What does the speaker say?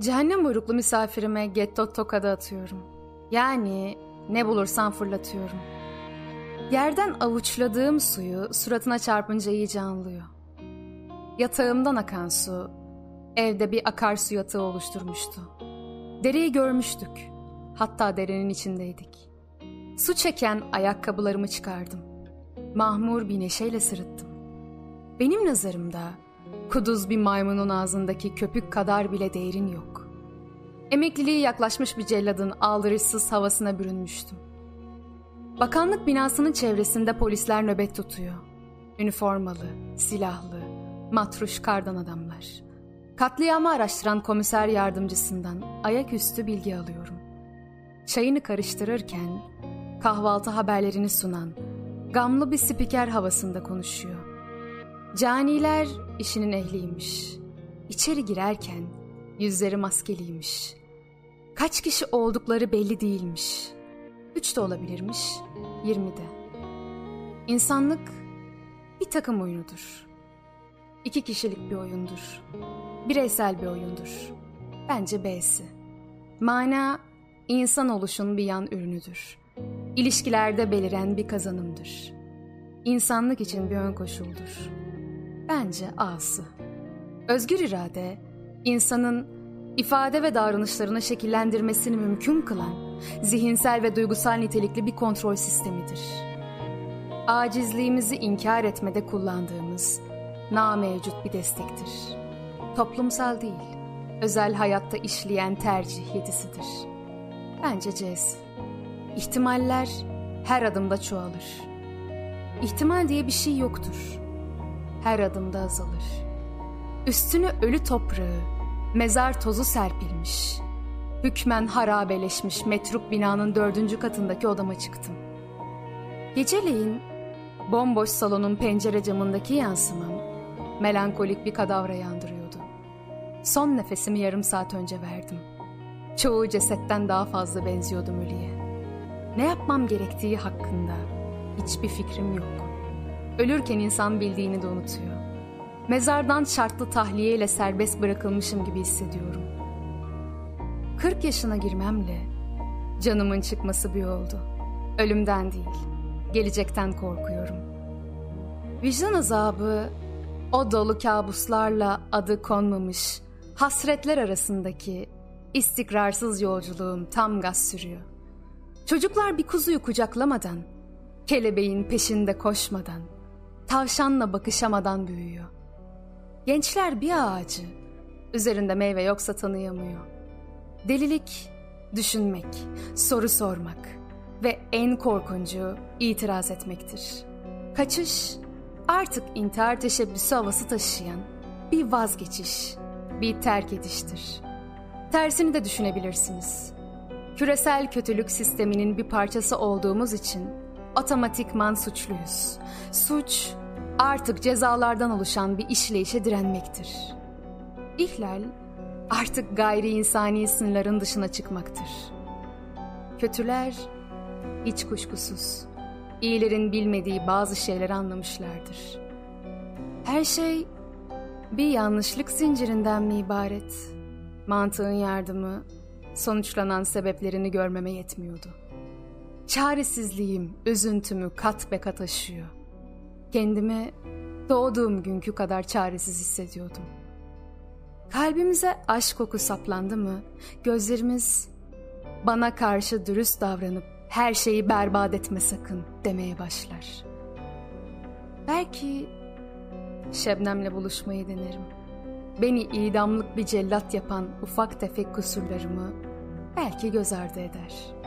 Cehennem buyruklu misafirime getto tokadı atıyorum. Yani ne bulursam fırlatıyorum. Yerden avuçladığım suyu suratına çarpınca iyice anlıyor. Yatağımdan akan su evde bir akarsu yatağı oluşturmuştu. Dereyi görmüştük. Hatta derenin içindeydik. Su çeken ayakkabılarımı çıkardım. Mahmur bir neşeyle sırıttım. Benim nazarımda kuduz bir maymunun ağzındaki köpük kadar bile değerin yok. Emekliliği yaklaşmış bir celladın aldırışsız havasına bürünmüştüm. Bakanlık binasının çevresinde polisler nöbet tutuyor. Üniformalı, silahlı, matruş kardan adamlar. Katliamı araştıran komiser yardımcısından ayaküstü bilgi alıyorum. Çayını karıştırırken kahvaltı haberlerini sunan gamlı bir spiker havasında konuşuyor. Caniler işinin ehliymiş. İçeri girerken yüzleri maskeliymiş. Kaç kişi oldukları belli değilmiş. Üç de olabilirmiş, yirmi de. İnsanlık bir takım oyunudur. İki kişilik bir oyundur. Bireysel bir oyundur. Bence B'si. Mana insan oluşun bir yan ürünüdür. İlişkilerde beliren bir kazanımdır. İnsanlık için bir ön koşuldur. Bence A'sı. Özgür irade, insanın ifade ve davranışlarını şekillendirmesini mümkün kılan zihinsel ve duygusal nitelikli bir kontrol sistemidir. Acizliğimizi inkar etmede kullandığımız namevcut bir destektir. Toplumsal değil, özel hayatta işleyen tercih yetisidir. Bence C'si. İhtimaller her adımda çoğalır. İhtimal diye bir şey yoktur. Her adımda azalır. Üstüne ölü toprağı, mezar tozu serpilmiş. Hükmen harabeleşmiş metruk binanın dördüncü katındaki odama çıktım. Geceleyin bomboş salonun pencere camındaki yansımam melankolik bir kadavra yandırıyordu. Son nefesimi yarım saat önce verdim. Çoğu cesetten daha fazla benziyordum ölüye. Ne yapmam gerektiği hakkında hiçbir fikrim yok. Ölürken insan bildiğini de unutuyor. Mezardan şartlı tahliyeyle serbest bırakılmışım gibi hissediyorum. 40 yaşına girmemle canımın çıkması bir oldu. Ölümden değil, gelecekten korkuyorum. Vicdan azabı o dolu kabuslarla adı konmamış hasretler arasındaki istikrarsız yolculuğum tam gaz sürüyor. Çocuklar bir kuzuyu kucaklamadan, kelebeğin peşinde koşmadan, tavşanla bakışamadan büyüyor. Gençler bir ağacı, üzerinde meyve yoksa tanıyamıyor. Delilik, düşünmek, soru sormak ve en korkuncu itiraz etmektir. Kaçış, artık intihar teşebbüsü havası taşıyan bir vazgeçiş, bir terk ediştir. Tersini de düşünebilirsiniz. Küresel kötülük sisteminin bir parçası olduğumuz için otomatikman suçluyuz. Suç artık cezalardan oluşan bir işleyişe direnmektir. İhlal artık gayri insani sınırların dışına çıkmaktır. Kötüler hiç kuşkusuz iyilerin bilmediği bazı şeyleri anlamışlardır. Her şey bir yanlışlık zincirinden mi ibaret? Mantığın yardımı sonuçlanan sebeplerini görmeme yetmiyordu. Çaresizliğim, üzüntümü kat be kat aşıyor. Kendimi doğduğum günkü kadar çaresiz hissediyordum. Kalbimize aşk koku saplandı mı, gözlerimiz bana karşı dürüst davranıp her şeyi berbat etme sakın demeye başlar. Belki Şebnem'le buluşmayı denerim. Beni idamlık bir cellat yapan ufak tefek kusurlarımı belki göz ardı eder.''